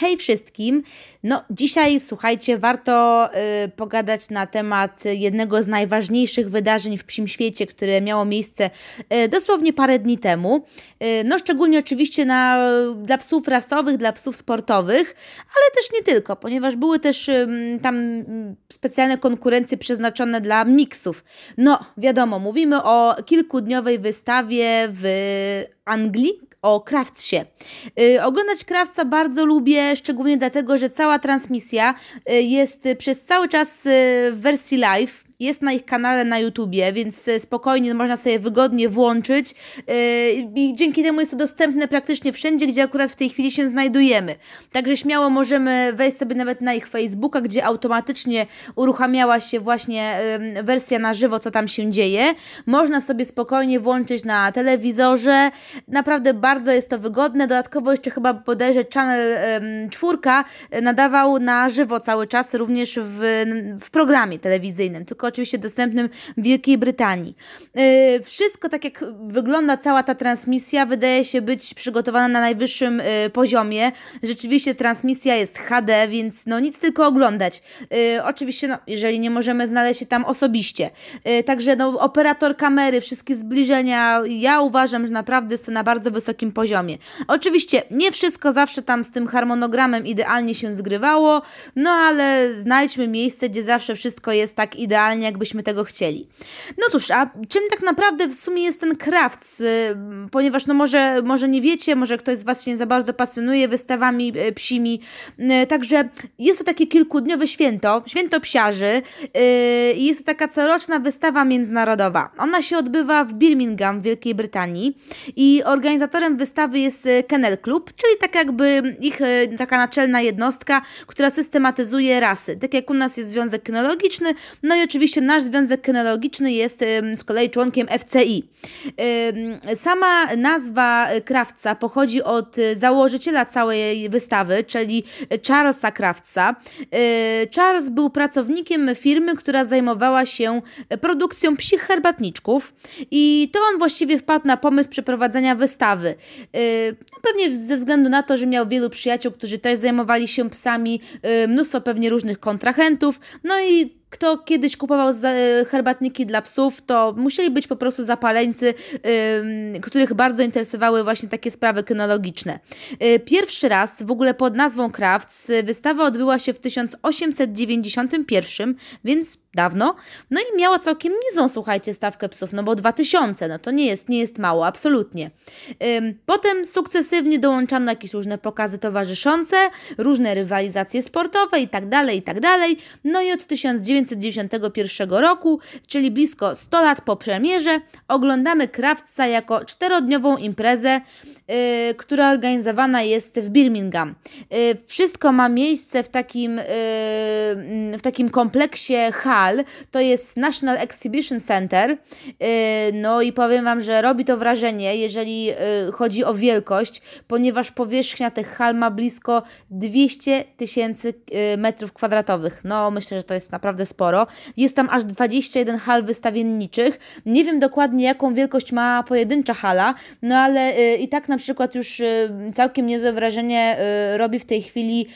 Hej wszystkim! No, dzisiaj słuchajcie, warto y, pogadać na temat jednego z najważniejszych wydarzeń w psim świecie, które miało miejsce y, dosłownie parę dni temu. Y, no, szczególnie oczywiście na, dla psów rasowych, dla psów sportowych, ale też nie tylko, ponieważ były też tam specjalne konkurencje przeznaczone dla miksów. No, wiadomo, mówimy o kilkudniowej wystawie w Anglii, o Krawcie. Yy, oglądać Krawca bardzo lubię, szczególnie dlatego, że cała transmisja yy, jest przez cały czas yy, w wersji live jest na ich kanale na YouTubie, więc e, spokojnie można sobie wygodnie włączyć e, i dzięki temu jest to dostępne praktycznie wszędzie, gdzie akurat w tej chwili się znajdujemy. Także śmiało możemy wejść sobie nawet na ich Facebooka, gdzie automatycznie uruchamiała się właśnie wersja na żywo, co tam się dzieje. Można sobie spokojnie włączyć na telewizorze. Naprawdę bardzo jest to wygodne. Dodatkowo jeszcze chyba bodajże Channel czwórka nadawał na żywo cały czas, również w, w programie telewizyjnym. Tylko oczywiście dostępnym w Wielkiej Brytanii. Y, wszystko tak jak wygląda cała ta transmisja wydaje się być przygotowana na najwyższym y, poziomie. Rzeczywiście transmisja jest HD, więc no nic tylko oglądać. Y, oczywiście no, jeżeli nie możemy znaleźć się tam osobiście. Także no, operator kamery, wszystkie zbliżenia, ja uważam, że naprawdę jest to na bardzo wysokim poziomie. Oczywiście nie wszystko zawsze tam z tym harmonogramem idealnie się zgrywało, no ale znajdźmy miejsce, gdzie zawsze wszystko jest tak idealnie jakbyśmy tego chcieli. No cóż, a czym tak naprawdę w sumie jest ten Crafts? Ponieważ no może, może nie wiecie, może ktoś z Was się nie za bardzo pasjonuje wystawami y, psimi, y, także jest to takie kilkudniowe święto, święto psiarzy y, jest to taka coroczna wystawa międzynarodowa. Ona się odbywa w Birmingham w Wielkiej Brytanii i organizatorem wystawy jest Kennel Club, czyli tak jakby ich taka naczelna jednostka, która systematyzuje rasy. Tak jak u nas jest Związek Kynologiczny, no i oczywiście oczywiście nasz związek kynologiczny jest z kolei członkiem FCI. Sama nazwa krawca pochodzi od założyciela całej wystawy, czyli Charlesa Krawca. Y, Charles był pracownikiem firmy, która zajmowała się produkcją psich herbatniczków i to on właściwie wpadł na pomysł przeprowadzenia wystawy. Y, no pewnie ze względu na to, że miał wielu przyjaciół, którzy też zajmowali się psami, y, mnóstwo pewnie różnych kontrahentów, no i kto kiedyś kupował e, herbatniki dla psów, to musieli być po prostu zapaleńcy, których bardzo interesowały właśnie takie sprawy kynologiczne. Yy, pierwszy raz w ogóle pod nazwą Crafts wystawa odbyła się w 1891, więc dawno. No i miała całkiem niezłą, słuchajcie, stawkę psów, no bo 2000, no to nie jest, nie jest mało, absolutnie. Ym, potem sukcesywnie dołączano jakieś różne pokazy towarzyszące, różne rywalizacje sportowe i tak dalej, i tak dalej. No i od 1991 roku, czyli blisko 100 lat po premierze, oglądamy Krawca jako czterodniową imprezę, która organizowana jest w Birmingham. Yy, wszystko ma miejsce w takim, yy, w takim kompleksie hal, to jest National Exhibition Center. Y, no i powiem Wam, że robi to wrażenie, jeżeli y, chodzi o wielkość, ponieważ powierzchnia tych hal ma blisko 200 tysięcy y, metrów kwadratowych. No myślę, że to jest naprawdę sporo. Jest tam aż 21 hal wystawienniczych. Nie wiem dokładnie, jaką wielkość ma pojedyncza hala, no ale i tak na przykład już całkiem niezłe wrażenie robi w tej chwili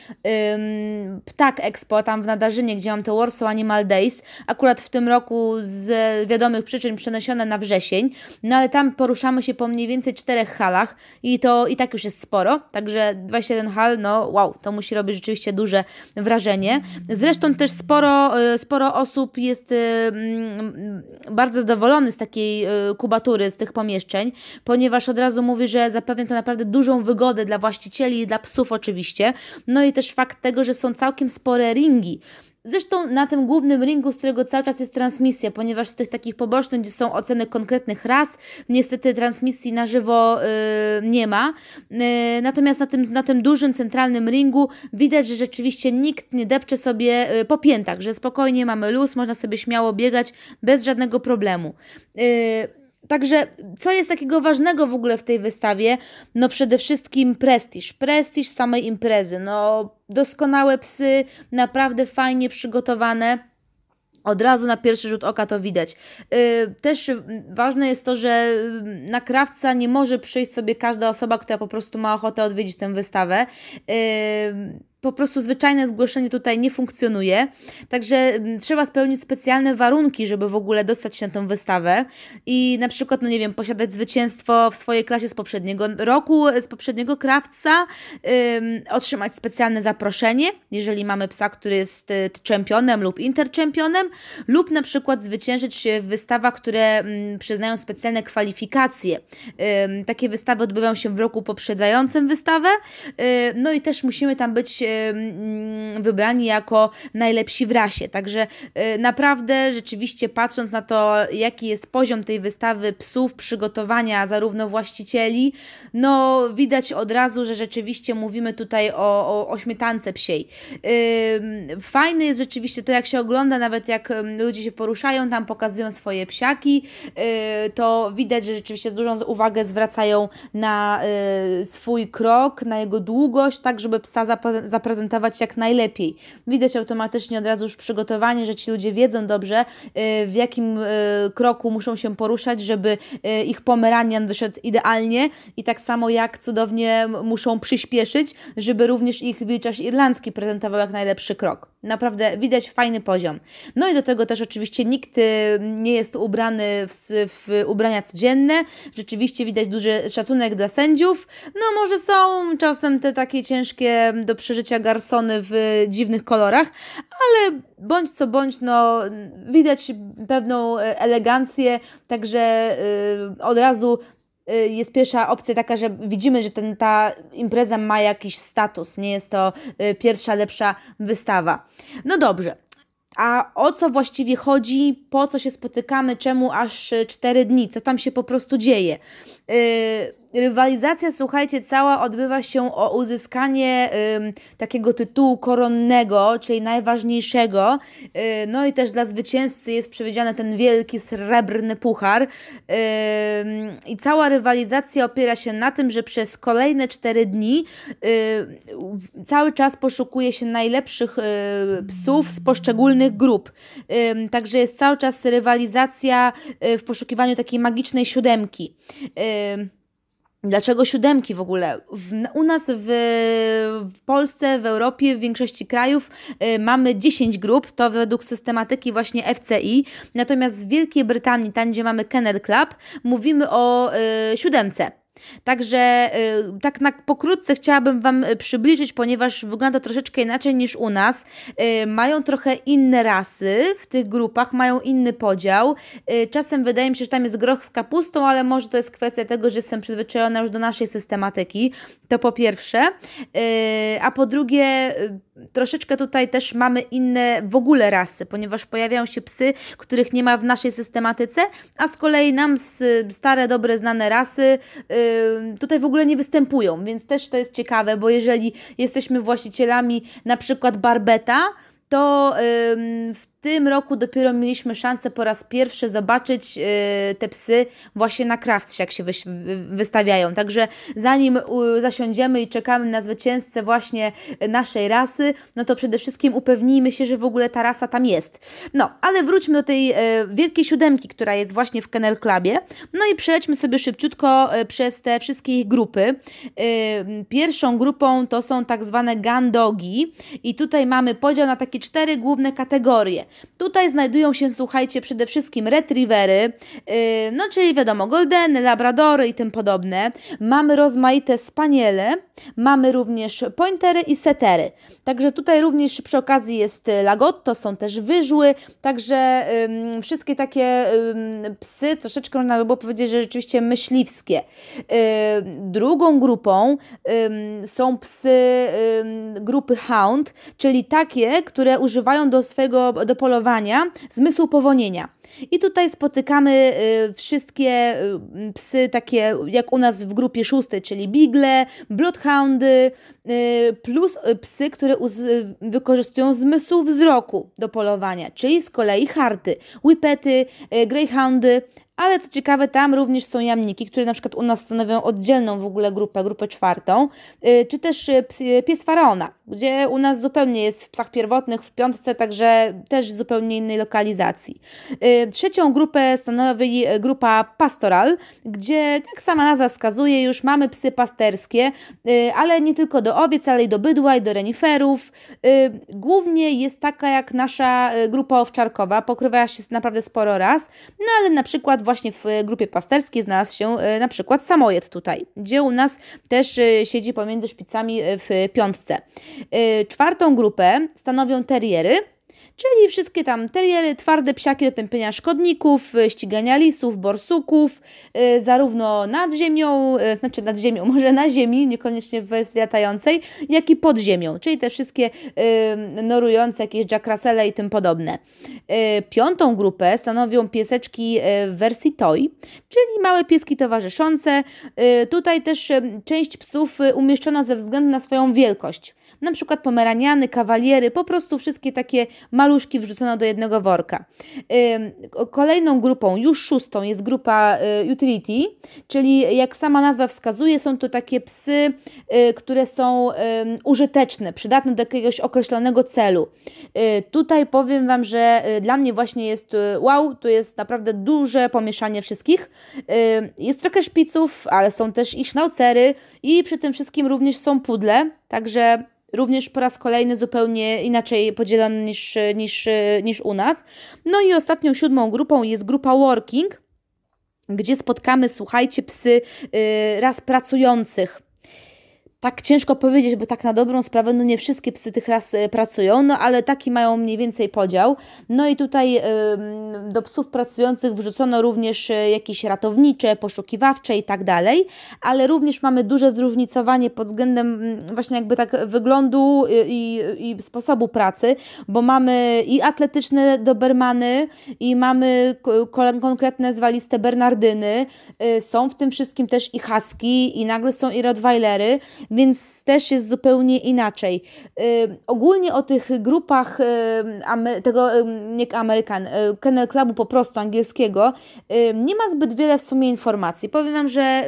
Ptak Expo tam w Nadarzynie, gdzie mam te Warsaw Animal Days akurat w tym roku z wiadomych przyczyn przeniesione na wrzesień, no ale tam poruszamy się po mniej więcej czterech halach i to i tak już jest sporo, także 21 hal, no wow, to musi robić rzeczywiście duże wrażenie. Zresztą też sporo, y, sporo osób jest y, mm, bardzo zadowolony z takiej y, kubatury, z tych pomieszczeń, ponieważ od razu mówi, że zapewnia to naprawdę dużą wygodę dla właścicieli i dla psów oczywiście, no i też fakt tego, że są całkiem spore ringi, Zresztą na tym głównym ringu, z którego cały czas jest transmisja, ponieważ z tych takich pobocznych, gdzie są oceny konkretnych ras, niestety transmisji na żywo yy, nie ma. Yy, natomiast na tym, na tym dużym, centralnym ringu widać, że rzeczywiście nikt nie depcze sobie yy, po piętach, że spokojnie mamy luz, można sobie śmiało biegać bez żadnego problemu. Yy, Także co jest takiego ważnego w ogóle w tej wystawie? No przede wszystkim prestiż, prestiż samej imprezy. No doskonałe psy, naprawdę fajnie przygotowane. Od razu na pierwszy rzut oka to widać. Yy, też ważne jest to, że na krawca nie może przyjść sobie każda osoba, która po prostu ma ochotę odwiedzić tę wystawę. Po prostu zwyczajne zgłoszenie tutaj nie funkcjonuje. Także mm, trzeba spełnić specjalne warunki, żeby w ogóle dostać się na tę wystawę i na przykład, no nie wiem, posiadać zwycięstwo w swojej klasie z poprzedniego roku, z poprzedniego krawca, ym, otrzymać specjalne zaproszenie, jeżeli mamy psa, który jest y, czempionem lub interczempionem, lub na przykład zwyciężyć w wystawach, które ym, przyznają specjalne kwalifikacje. Ym, takie wystawy odbywają się w roku poprzedzającym wystawę, y, no i też musimy tam być y, Mm, wybrani jako najlepsi w rasie. Także y, naprawdę rzeczywiście patrząc na to, jaki jest poziom tej wystawy psów, przygotowania zarówno właścicieli, no widać od razu, że rzeczywiście mówimy tutaj o, o, o śmietance psiej. Fajne jest rzeczywiście to, jak się ogląda, nawet jak ludzie się poruszają, tam pokazują swoje psiaki, y, to widać, że rzeczywiście dużą uwagę zwracają na y, swój krok, na jego długość, tak żeby psa zaprezentować zaprezentować jak najlepiej. Widać automatycznie od razu już przygotowanie, że ci ludzie wiedzą dobrze, y, w jakim y, kroku muszą się poruszać, żeby y, ich pomeranian wyszedł idealnie i tak samo jak cudownie muszą przyspieszyć, żeby również ich wilczarz irlandzki prezentował jak najlepszy krok. Naprawdę widać fajny poziom. No i do tego też oczywiście nikt nie jest ubrany w, w ubrania codzienne. Rzeczywiście widać duży szacunek dla sędziów. No może są czasem te takie ciężkie do przeżycia garsony w dziwnych kolorach, ale bądź co bądź, no widać pewną e, elegancję, także yy, od razu y, jest pierwsza opcja taka, że widzimy, że ten, ta impreza ma jakiś status, nie jest to y, pierwsza, lepsza wystawa. No dobrze. A o co właściwie chodzi? Po co się spotykamy? Czemu aż cztery dni? Co tam się po prostu dzieje? Yy, rywalizacja, słuchajcie, cała odbywa się o uzyskanie y, takiego tytułu koronnego, czyli najważniejszego. Y, no i też dla zwycięzcy jest przewidziany ten wielki srebrny puchar. Y, I cała rywalizacja opiera się na tym, że przez kolejne cztery dni y, cały czas poszukuje się najlepszych y, psów z poszczególnych grup. Także jest cały czas rywalizacja y, w poszukiwaniu takiej magicznej siódemki. Dlaczego siódemki w ogóle? W, u nas w, w, Polsce, w Europie, w większości krajów y, mamy 10 grup, to według systematyki właśnie FCI. Natomiast w Wielkiej Brytanii, tam gdzie mamy Kennel Club, mówimy o y, siódemce. Także y, tak na pokrótce chciałabym Wam y, przybliżyć, ponieważ wygląda troszeczkę inaczej niż u nas. Y, mają trochę inne rasy w tych grupach, mają inny podział. Czasem wydaje mi się, że tam jest groch z kapustą, ale może to jest kwestia tego, że jestem przyzwyczajona już do naszej systematyki. To po pierwsze. A po drugie, troszeczkę tutaj też mamy inne w ogóle rasy, ponieważ pojawiają się psy, których nie ma w naszej systematyce, a z kolei nam stare, dobre, znane rasy tutaj w ogóle nie występują, więc też to jest ciekawe, bo jeżeli jesteśmy właścicielami na przykład barbeta, to w tym roku dopiero mieliśmy szansę po raz pierwszy zobaczyć yy, te psy właśnie na Crafts, jak się wy, wystawiają. Także zanim zasiądziemy i czekamy na zwycięzcę właśnie naszej rasy, no to przede wszystkim upewnijmy się, że w ogóle ta rasa tam jest. No, ale wróćmy do tej yy, wielkiej siódemki, która jest właśnie w Kennel Clubie. No i przejdźmy sobie szybciutko y, przez te wszystkie ich grupy. Y, pierwszą grupą to są tak zwane gandogi i tutaj mamy podział na takie cztery główne kategorie. Tutaj znajdują się, słuchajcie, przede wszystkim retrievery, yy, no czyli wiadomo, goldeny, labradory i tym podobne. Mamy rozmaite spaniele, mamy również pointery i setery. Także tutaj również przy okazji jest lagotto, są też wyżły, także yy, wszystkie takie yy, psy, troszeczkę można by było powiedzieć, że rzeczywiście myśliwskie. drugą grupą są psy grupy hound, czyli takie, które używają do swojego do polowania zmysłu powonienia. I tutaj spotykamy y, wszystkie y, psy takie jak u nas w grupie szóstej, czyli bigle, bloodhoundy, y, plus psy, które wykorzystują zmysł wzroku do polowania, czyli z kolei harty, whippety, greyhoundy, ale co ciekawe, tam również są jamniki, które na przykład u nas stanowią oddzielną w ogóle grupę, grupę czwartą, y, czy też y, pies faraona, gdzie u nas zupełnie jest w psach pierwotnych, w piątce, także też w zupełnie innej lokalizacji. Y, trzecią grupę stanowi grupa pastoral, gdzie, jak sama nazwa wskazuje, już mamy psy pasterskie, ale nie tylko do owiec, ale i do bydła, i do reniferów. Głównie jest taka jak nasza grupa owczarkowa, pokrywa się naprawdę sporo raz, no ale na przykład właśnie w grupie pasterskiej znalazł się e, na przykład samojed tutaj, gdzie u nas też e, siedzi pomiędzy szpicami e, w piątce. Czwartą grupę stanowią teriery, czyli wszystkie tam teriery, twarde psiaki do tępienia szkodników, y, ścigania lisów, borsuków, y, zarówno nad ziemią, y, znaczy nad ziemią, może na ziemi, niekoniecznie w wersji latającej, jak i pod ziemią, czyli te wszystkie norujące, jakieś Jack Russelle i tym podobne. Piątą grupę stanowią pieseczki w wersji toy, czyli małe pieski towarzyszące. Tutaj też część psów umieszczono ze względu na swoją wielkość na przykład pomeraniany, kawaliery, po prostu wszystkie takie maluszki wrzucono do jednego worka. Kolejną grupą, już szóstą, jest grupa y, utility, czyli jak sama nazwa wskazuje, są to takie psy, y, które są użyteczne, przydatne do jakiegoś określonego celu. Y, tutaj powiem Wam, że dla mnie właśnie jest wow, tu jest naprawdę duże pomieszanie wszystkich. Jest trochę szpiców, ale są też i sznaucery i przy tym wszystkim również są pudle, także również po raz kolejny zupełnie inaczej podzielony niż, niż, niż u nas. No i ostatnią siódmą grupą jest grupa working, gdzie spotkamy, słuchajcie, psy yy, raz pracujących tak ciężko powiedzieć, bo tak na dobrą sprawę, no nie wszystkie psy tych ras e, pracują, no ale taki mają mniej więcej podział. No i tutaj do psów pracujących wrzucono również e, jakieś ratownicze, poszukiwawcze i tak dalej, ale również mamy duże zróżnicowanie pod względem właśnie jakby tak wyglądu e, i, i sposobu pracy, bo mamy i atletyczne dobermany, i mamy konkretne zwaliste bernardyny, są w tym wszystkim też i husky, i nagle są i rottweilery, więc też jest zupełnie inaczej. Y, ogólnie o tych grupach y, tego, y, nie Amerykan, Kennel Clubu po prostu angielskiego, nie ma zbyt wiele w sumie informacji. Powiem Wam, że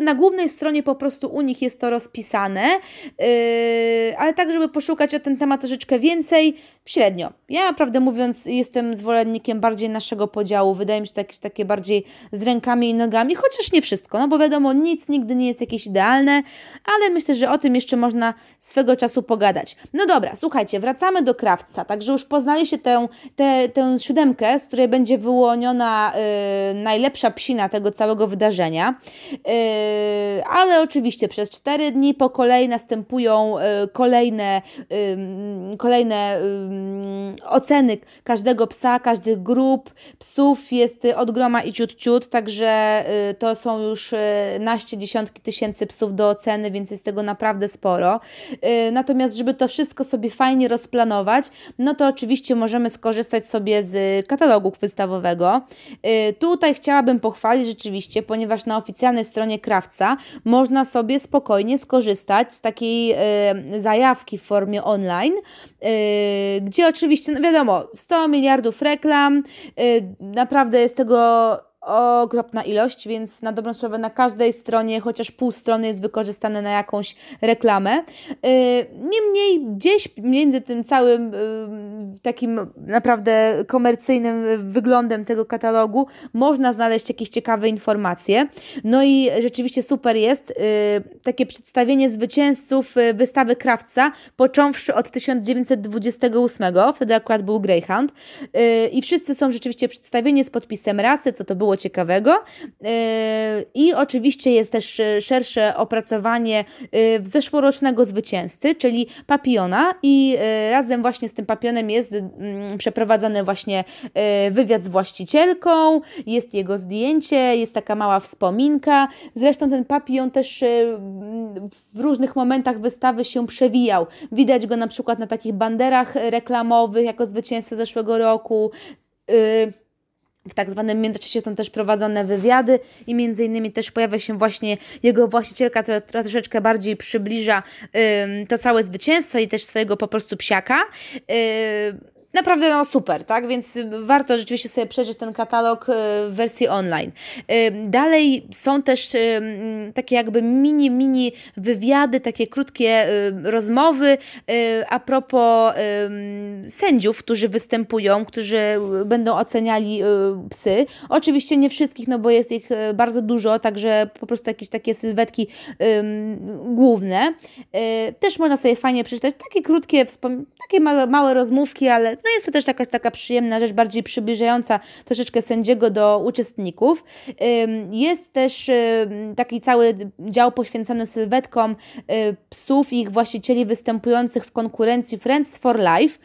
na głównej stronie po prostu u nich jest to rozpisane, ale tak, żeby poszukać o ten temat troszeczkę więcej, średnio. Ja, prawdę mówiąc, jestem zwolennikiem bardziej naszego podziału. Wydaje mi się to jakieś takie bardziej z rękami i nogami, chociaż nie wszystko, no bo wiadomo, nic nigdy nie jest jakieś idealne, ale myślę, że o tym jeszcze można swego czasu pogadać. No dobra, słuchajcie, wracamy do krawca, także już poznaliście tę, tę, tę siódemkę, z której będzie wyłoniona y, najlepsza psina tego całego wydarzenia, y, ale oczywiście przez cztery dni po kolei następują y, kolejne, kolejne oceny każdego psa, każdych grup. Psów jest od groma i ciut ciut, także to są już naście, dziesiątki tysięcy psów do oceny, więc jest tego naprawdę sporo. Y, natomiast, żeby to wszystko sobie fajnie rozplanować, no to oczywiście możemy skorzystać sobie z katalogu wystawowego. Y, tutaj chciałabym pochwalić rzeczywiście, ponieważ na oficjalnej stronie krawca można sobie spokojnie skorzystać z takiej y, zajawki w formie online, gdzie oczywiście, no wiadomo, 100 miliardów reklam, naprawdę jest tego okropna ilość, więc na dobrą sprawę na każdej stronie chociaż pół strony jest wykorzystane na jakąś reklamę. Y, niemniej gdzieś między tym całym y, takim naprawdę komercyjnym wyglądem tego katalogu można znaleźć jakieś ciekawe informacje. No i rzeczywiście super jest y, takie przedstawienie zwycięzców wystawy Krawca, począwszy od 1928, wtedy akurat był Greyhound i wszyscy są rzeczywiście przedstawieni z podpisem rasy, co to było ciekawego. Yy, I oczywiście jest też szersze opracowanie yy, zeszłorocznego zwycięzcy, czyli Papiona i yy, razem właśnie z tym Papionem jest przeprowadzony właśnie wywiad z właścicielką, jest jego zdjęcie, jest taka mała wspominka. Zresztą ten Papion też w różnych momentach wystawy się przewijał. Widać go na przykład na takich banderach reklamowych jako zwycięzca zeszłego roku. W tak zwanym międzyczasie są też prowadzone wywiady i między innymi też pojawia się właśnie jego właścicielka, która, która troszeczkę bardziej przybliża to całe zwycięstwo i też swojego po prostu psiaka. Naprawdę no super, tak? Więc warto rzeczywiście sobie przejrzeć ten katalog y, w wersji online. Y, dalej są też y, takie jakby mini, mini wywiady, takie krótkie rozmowy a propos sędziów, którzy występują, którzy będą oceniali psy. Oczywiście nie wszystkich, no bo jest ich bardzo dużo, także po prostu jakieś takie sylwetki główne. Też można sobie fajnie przeczytać takie krótkie, takie małe, małe rozmówki, ale no jest to też jakaś taka przyjemna rzecz, bardziej przybliżająca troszeczkę sędziego do uczestników. Jest też taki cały dział poświęcony sylwetkom y, psów i ich właścicieli występujących w konkurencji Friends for Life.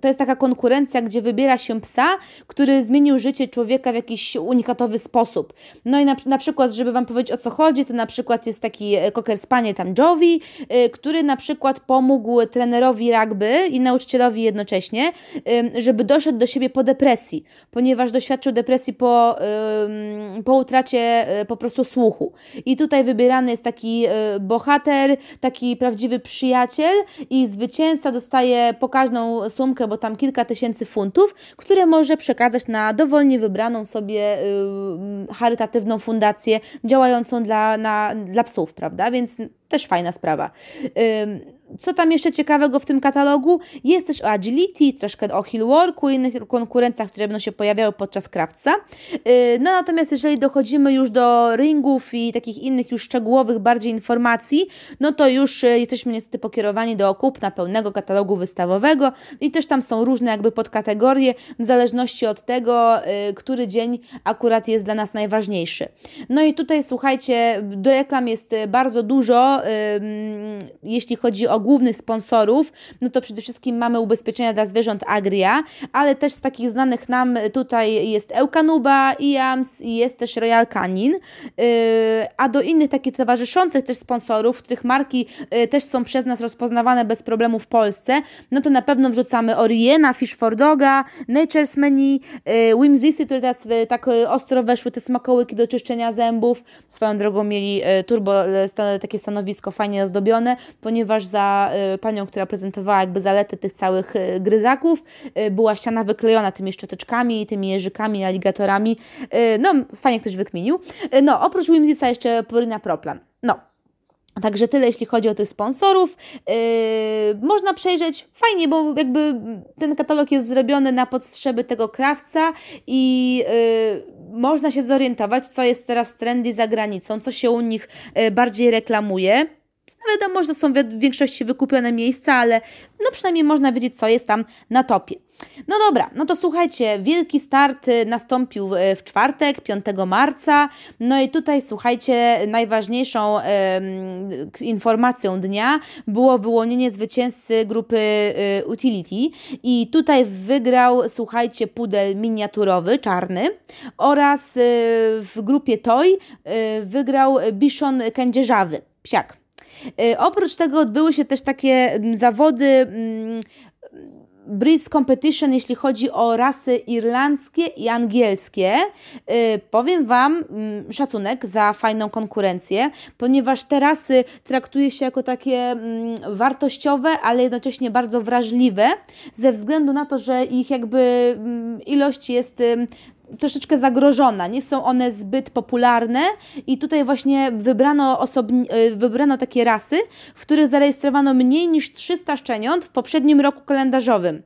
To jest taka konkurencja, gdzie wybiera się psa, który zmienił życie człowieka w jakiś unikatowy sposób. No i na, na przykład, żeby Wam powiedzieć o co chodzi, to na przykład jest taki e, cocker spanie tam Jovi, y, który na przykład pomógł trenerowi rugby i nauczycielowi jednocześnie właśnie, żeby doszedł do siebie po depresji, ponieważ doświadczył depresji po, po utracie e, po prostu słuchu. I tutaj wybierany jest taki e, bohater, taki prawdziwy przyjaciel i zwycięzca dostaje pokaźną sumkę, bo tam kilka tysięcy funtów, które może przekazać na dowolnie wybraną sobie charytatywną fundację działającą dla, na, dla psów, prawda? Więc też fajna sprawa. Co tam jeszcze ciekawego w tym katalogu? Jest też o agility, troszkę o hillworku i innych konkurencjach, które będą się pojawiały podczas krawca. No natomiast jeżeli dochodzimy już do ringów i takich innych już szczegółowych bardziej informacji, no to już e, jesteśmy niestety pokierowani do kupna pełnego katalogu wystawowego i też tam są różne jakby podkategorie w zależności od tego, e, który dzień akurat jest dla nas najważniejszy. No i tutaj słuchajcie, do reklam jest bardzo dużo, jeśli chodzi o głównych sponsorów, no to przede wszystkim mamy ubezpieczenia dla zwierząt Agria, ale też z takich znanych nam tutaj jest Eukanuba, IAMS i jest też Royal Canin, y, a do innych takich towarzyszących też sponsorów, których marki y, też są przez nas rozpoznawane bez problemu w Polsce, no to na pewno wrzucamy Oriena, Fish for Doga, Nature's Menu, y, Whimsy, które teraz tak ostro weszły, te smakołyki do czyszczenia zębów, swoją drogą mieli turbo takie stanowisko fajnie ozdobione, ponieważ za y, panią, która prezentowała jakby zalety tych całych y, gryzaków, y, była ściana wyklejona tymi szczoteczkami, tymi jeżykami, aligatorami. No, fajnie ktoś wykminił. No, oprócz Wimsisa jeszcze Purina Proplan. No, Także tyle, jeśli chodzi o tych sponsorów. Yy, można przejrzeć fajnie, bo jakby ten katalog jest zrobiony na potrzeby tego krawca i yy, można się zorientować, co jest teraz trendy za granicą, co się u nich bardziej reklamuje. No wiadomo, że są w większości wykupione miejsca, ale no przynajmniej można wiedzieć, co jest tam na topie. No dobra, no to słuchajcie, wielki start y, nastąpił w czwartek, 5 marca. No i tutaj słuchajcie, najważniejszą informacją dnia było wyłonienie zwycięzcy grupy y, Utility. I tutaj wygrał, słuchajcie, pudel miniaturowy, czarny oraz y, w grupie Toy y, wygrał Biszon kędzierzawy, psiak. Y, oprócz tego odbyły się też takie mm, zawody mm, Brits Competition, jeśli chodzi o rasy irlandzkie i angielskie. Yy, powiem Wam yy, szacunek za fajną konkurencję, ponieważ te rasy traktuje się jako takie wartościowe, ale jednocześnie bardzo wrażliwe, ze względu na to, że ich jakby mm, ilość jest troszeczkę zagrożona, nie są one zbyt popularne i tutaj właśnie wybrano, osobni- e, wybrano takie rasy, w których zarejestrowano mniej niż 300 szczeniąt w poprzednim roku kalendarzowym.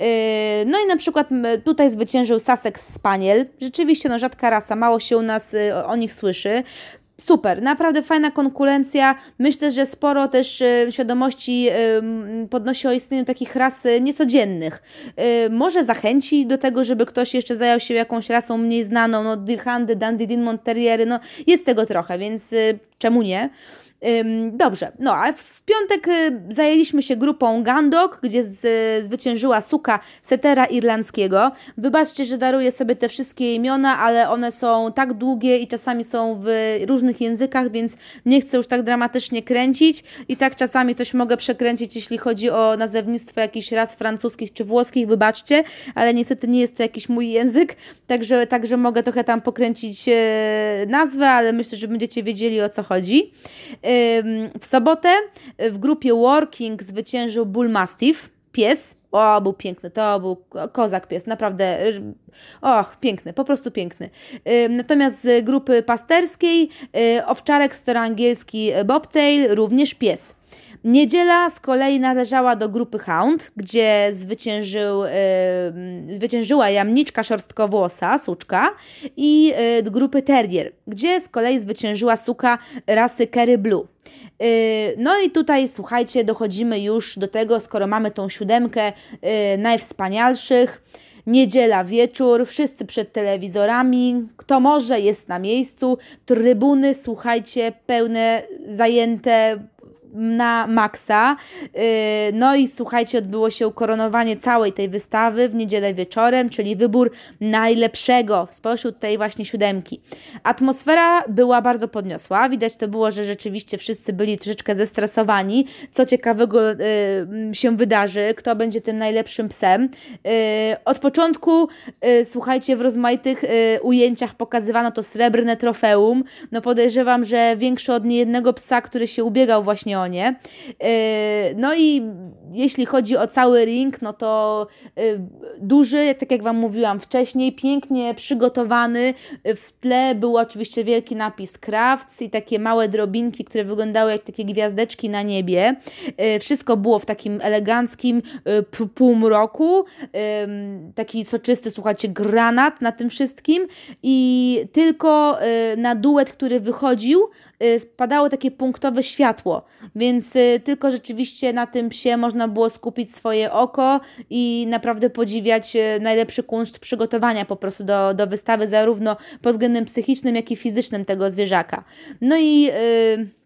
E, no i na przykład tutaj zwyciężył Sussex Spaniel. Rzeczywiście no, rzadka rasa, mało się u nas e, o nich słyszy super, naprawdę fajna konkurencja. Myślę, że sporo też e, świadomości podnosi o istnieniu takich ras e, niecodziennych. E, może zachęci do tego, żeby ktoś jeszcze zajął się jakąś rasą mniej znaną, no Dirhandy, Dandidin, Monterriery, no jest tego trochę, więc czemu nie? Dobrze, no a w piątek y, zajęliśmy się grupą Gandok, gdzie z, zwyciężyła suka setera irlandzkiego. Wybaczcie, że daruję sobie te wszystkie imiona, ale one są tak długie i czasami są w różnych językach, więc nie chcę już tak dramatycznie kręcić i tak czasami coś mogę przekręcić, jeśli chodzi o nazewnictwo jakichś ras francuskich czy włoskich, wybaczcie, ale niestety nie jest to jakiś mój język, także, także mogę trochę tam pokręcić e, nazwę, ale myślę, że będziecie wiedzieli o co chodzi. W sobotę w grupie Working zwyciężył Bull Mastiff. pies. O, był piękny, to był kozak pies, naprawdę. Och, piękny, po prostu piękny. Natomiast z grupy pasterskiej owczarek staroangielski bobtail, również pies. Niedziela z kolei należała do grupy Hound, gdzie zwyciężył, yy, zwyciężyła jamniczka szorstkowłosa, suczka, i yy, grupy Terrier, gdzie z kolei zwyciężyła suka rasy Kerry Blue. Yy, no i tutaj słuchajcie, dochodzimy już do tego, skoro mamy tą siódemkę yy, najwspanialszych. Niedziela wieczór, wszyscy przed telewizorami, kto może jest na miejscu, trybuny, słuchajcie, pełne, zajęte, na maksa. Y, no i słuchajcie, odbyło się ukoronowanie całej tej wystawy w niedzielę wieczorem, czyli wybór najlepszego spośród tej właśnie siódemki. Atmosfera była bardzo podniosła. Widać to było, że rzeczywiście wszyscy byli troszeczkę zestresowani. Co ciekawego y, się wydarzy, kto będzie tym najlepszym psem. Y, od początku, słuchajcie, w rozmaitych ujęciach pokazywano to srebrne trofeum. No podejrzewam, że większy od niejednego psa, który się ubiegał właśnie Yy, no i jeśli chodzi o cały ring, no to yy, duży, tak jak Wam mówiłam wcześniej, pięknie przygotowany. W tle był oczywiście wielki napis Crafts i takie małe drobinki, które wyglądały jak takie gwiazdeczki na niebie. Yy, wszystko było w takim eleganckim półmroku. Taki soczysty, słuchajcie, granat na tym wszystkim i tylko na duet, który wychodził, spadało takie punktowe światło. Więc y, tylko rzeczywiście na tym psie można było skupić swoje oko i naprawdę podziwiać y, najlepszy kunszt przygotowania po prostu do, do wystawy, zarówno pod względem psychicznym, jak i fizycznym tego zwierzaka. No i. Yy,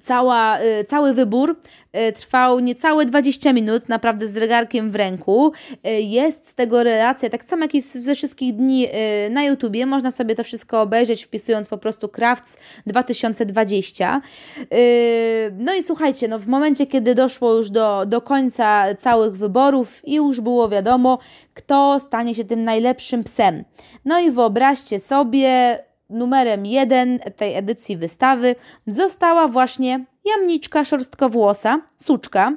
Cała, y, cały wybór y, trwał niecałe 20 minut, naprawdę z regarkiem w ręku. Y, jest z tego relacja, tak samo jak i ze wszystkich dni na YouTubie. Można sobie to wszystko obejrzeć, wpisując po prostu Crafts 2020. No i słuchajcie, no w momencie, kiedy doszło już do, do końca całych wyborów i już było wiadomo, kto stanie się tym najlepszym psem. No i wyobraźcie sobie, numerem jeden tej edycji wystawy została właśnie jamniczka szorstkowłosa, suczka,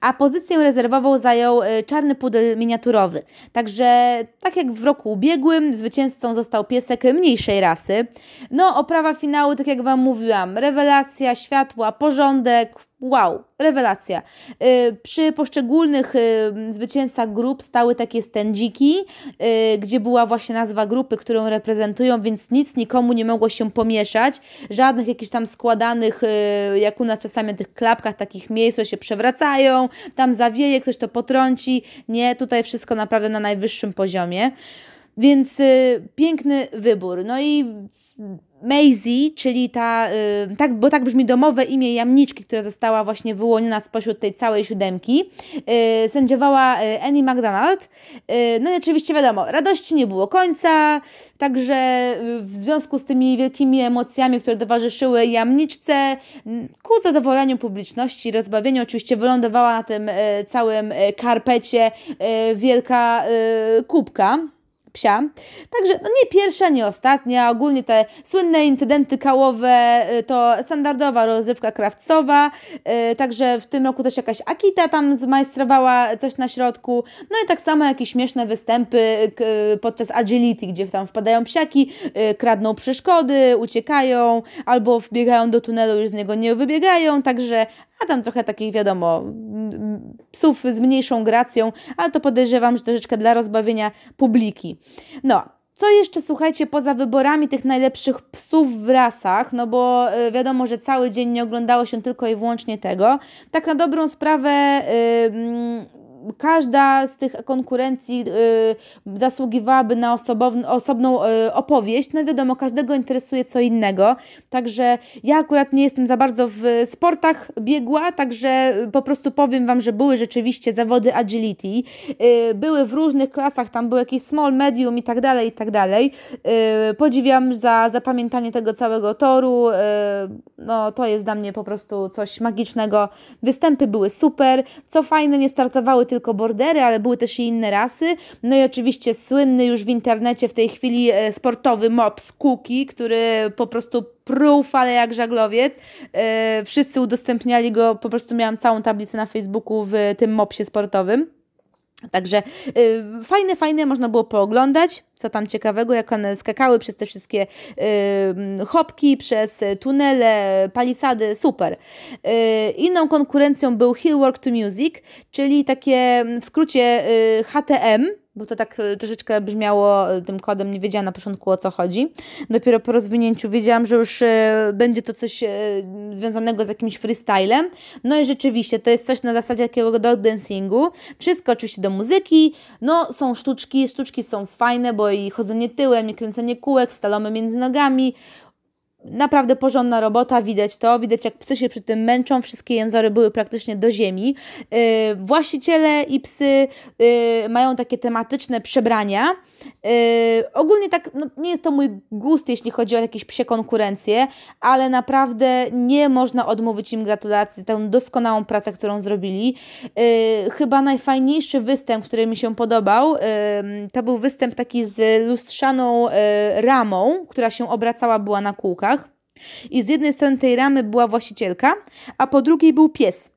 a pozycję rezerwową zajął y, czarny pudel miniaturowy. Także, tak jak w roku ubiegłym, zwycięzcą został piesek mniejszej rasy. No, oprawa finału, tak jak Wam mówiłam, rewelacja, światła, porządek, Wow, rewelacja. Yy, przy poszczególnych yy, zwycięzcach grup stały takie stędziki, yy, gdzie była właśnie nazwa grupy, którą reprezentują, więc nic nikomu nie mogło się pomieszać. Żadnych jakichś tam składanych, y, jak u nas czasami tych klapkach, takich miejsc, się przewracają, tam zawieje, ktoś to potrąci. Nie, tutaj wszystko naprawdę na najwyższym poziomie. Więc y, piękny wybór. No i Maisie, czyli ta, y, tak, bo tak brzmi domowe imię jamniczki, która została właśnie wyłoniona spośród tej całej siódemki, y, sędziowała y, Annie McDonald. Y, no i oczywiście wiadomo, radości nie było końca, także y, w związku z tymi wielkimi emocjami, które towarzyszyły jamniczce, ku zadowoleniu publiczności, rozbawieniu, oczywiście wylądowała na tym y, całym karpecie wielka kubka psia. Także no nie pierwsza, nie ostatnia. Ogólnie te słynne incydenty kałowe y, to standardowa rozrywka krawcowa. Y, także w tym roku też jakaś Akita tam zmajstrowała coś na środku. No i tak samo jakieś śmieszne występy podczas agility, gdzie tam wpadają psiaki, y, kradną przeszkody, uciekają albo wbiegają do tunelu, już z niego nie wybiegają. Także a tam trochę takich, wiadomo, psów z mniejszą gracją, ale to podejrzewam, że troszeczkę dla rozbawienia publiki. No, co jeszcze, słuchajcie, poza wyborami tych najlepszych psów w rasach, no bo y, wiadomo, że cały dzień nie oglądało się tylko i wyłącznie tego, tak na dobrą sprawę y, każda z tych konkurencji y, zasługiwałaby na osobową, osobną y, opowieść. No wiadomo, każdego interesuje co innego. Także ja akurat nie jestem za bardzo w sportach biegła, także po prostu powiem Wam, że były rzeczywiście zawody agility. Y, były w różnych klasach, tam był jakiś small, medium i tak dalej, i tak dalej. Y, podziwiam za zapamiętanie tego całego toru. Y, no to jest dla mnie po prostu coś magicznego. Występy były super. Co fajne, nie startowały tylko tylko bordery, ale były też i inne rasy. No i oczywiście słynny już w internecie w tej chwili e, sportowy mops Cookie, który po prostu pruł falę jak żaglowiec. E, wszyscy udostępniali go, po prostu miałam całą tablicę na Facebooku w tym mopsie sportowym. Także y, fajne, fajne, można było pooglądać, co tam ciekawego, jak one skakały przez te wszystkie y, hopki, przez tunele, palisady, super. Y, inną konkurencją był Hill Work to Music, czyli takie w skrócie y, HTM, bo to tak e, troszeczkę brzmiało e, tym kodem, nie wiedziałam na początku o co chodzi. Dopiero po rozwinięciu wiedziałam, że już e, będzie to coś związanego z jakimś freestylem. No i rzeczywiście, to jest coś na zasadzie takiego dog dancingu. Wszystko oczywiście do muzyki, no są sztuczki, sztuczki są fajne, bo i chodzenie tyłem, i kręcenie kółek, stalomy między nogami, Naprawdę porządna robota, widać to, widać jak psy się przy tym męczą, wszystkie jęzory były praktycznie do ziemi. Yy, właściciele i psy yy, mają takie tematyczne przebrania. Yy, ogólnie tak, no, nie jest to mój gust, jeśli chodzi o jakieś psie konkurencje, ale naprawdę nie można odmówić im gratulacji, tę doskonałą pracę, którą zrobili. Yy, chyba najfajniejszy występ, który mi się podobał, yy, to był występ taki z lustrzaną yy, ramą, która się obracała, była na kółkach. I z jednej strony tej ramy była właścicielka, a po drugiej był pies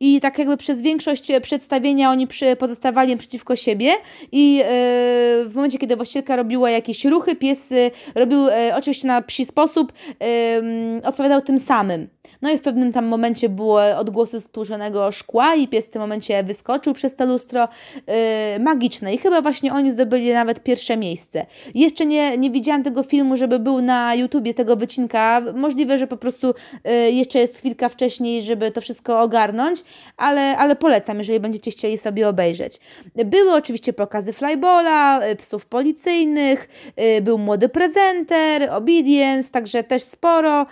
i tak jakby przez większość przedstawienia oni przy, pozostawali przeciwko siebie i yy, w momencie, kiedy właścicielka robiła jakieś ruchy, pies yy, robił yy, oczywiście na psi sposób, odpowiadał tym samym. No i w pewnym tam momencie były odgłosy stłuczonego szkła i pies w tym momencie wyskoczył przez to lustro yy, magiczne i chyba właśnie oni zdobyli nawet pierwsze miejsce. Jeszcze nie, nie widziałam tego filmu, żeby był na YouTubie tego wycinka. Możliwe, że po prostu yy, jeszcze jest chwilka wcześniej, żeby to wszystko ogarnąć, ale, ale polecam, jeżeli będziecie chcieli sobie obejrzeć. Były oczywiście pokazy flybola, yy, psów policyjnych, yy, był młody prezenter, obedience, także też sporo.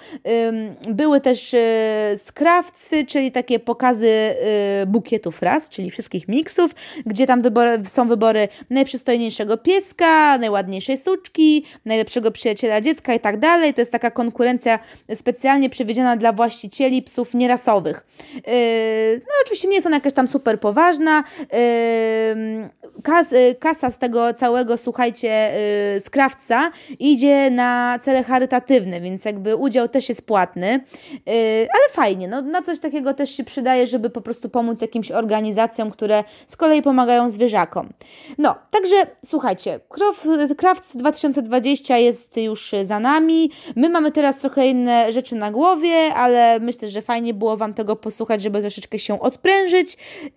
Były też Y, skrawcy, czyli takie pokazy y, bukietów raz, czyli wszystkich miksów, gdzie tam wybory, są wybory najprzystojniejszego pieska, najładniejszej suczki, najlepszego przyjaciela dziecka i tak dalej. To jest taka konkurencja specjalnie przewidziana dla właścicieli psów nierasowych. Y, no oczywiście nie jest ona jakaś tam super poważna. Kas, kasa z tego całego, słuchajcie, skrawca idzie na cele charytatywne, więc jakby udział też jest płatny ale fajnie, no, na coś takiego też się przydaje, żeby po prostu pomóc jakimś organizacjom, które z kolei pomagają zwierzakom. No, także słuchajcie, Crafts 2020 jest już za nami. My mamy teraz trochę inne rzeczy na głowie, ale myślę, że fajnie było Wam tego posłuchać, żeby troszeczkę się odprężyć. Yy,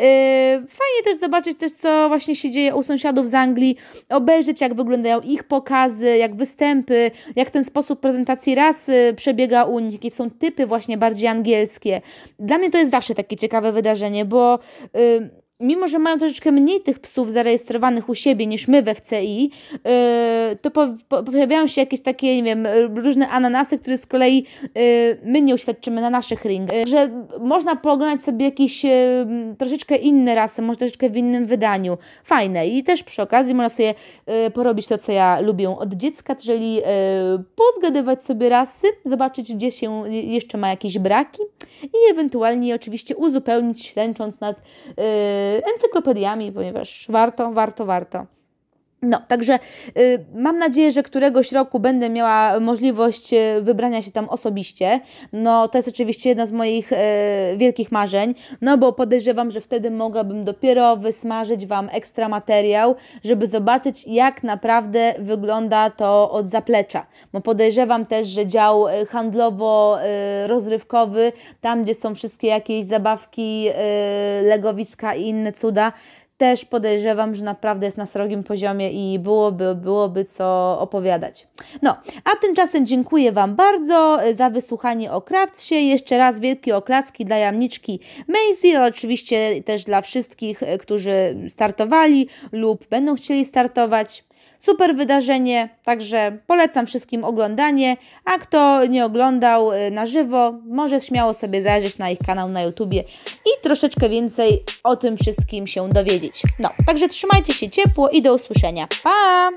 fajnie też zobaczyć też, co właśnie się dzieje u sąsiadów z Anglii, obejrzeć, jak wyglądają ich pokazy, jak występy, jak ten sposób prezentacji rasy przebiega u nich, jakie są typy właśnie bardziej angielskie. Dla mnie to jest zawsze takie ciekawe wydarzenie, bo. Yy, mimo że mają troszeczkę mniej tych psów zarejestrowanych u siebie niż my we FCI, yy, to po, po, pojawiają się jakieś takie, nie wiem, różne ananasy, które z kolei yy, my nie uświadczymy na naszych ringach. Yy, że można pooglądać sobie jakieś troszeczkę inne rasy, może troszeczkę w innym wydaniu. Fajne. I też przy okazji można sobie porobić to, co ja lubię od dziecka, czyli pozgadywać sobie rasy, zobaczyć, gdzie się jeszcze ma jakieś braki i ewentualnie oczywiście uzupełnić, ślęcząc nad encyklopediami, ponieważ warto, warto, warto. No, także y, mam nadzieję, że któregoś roku będę miała możliwość y, wybrania się tam osobiście. No, to jest oczywiście jedna z moich y, wielkich marzeń, no bo podejrzewam, że wtedy mogłabym dopiero wysmażyć Wam ekstra materiał, żeby zobaczyć, jak naprawdę wygląda to od zaplecza. Bo podejrzewam też, że dział y, handlowo-rozrywkowy, tam gdzie są wszystkie jakieś zabawki, y, legowiska i inne cuda, też podejrzewam, że naprawdę jest na srogim poziomie i byłoby, byłoby co opowiadać. No, a tymczasem dziękuję Wam bardzo za wysłuchanie o Kraftsie. Jeszcze raz wielkie oklaski dla jamniczki Maisie, oczywiście też dla wszystkich, którzy startowali lub będą chcieli startować. Super wydarzenie, także polecam wszystkim oglądanie, a kto nie oglądał y, na żywo, może śmiało sobie zajrzeć na ich kanał na YouTubie i troszeczkę więcej o tym wszystkim się dowiedzieć. No, także trzymajcie się ciepło i do usłyszenia. Pa!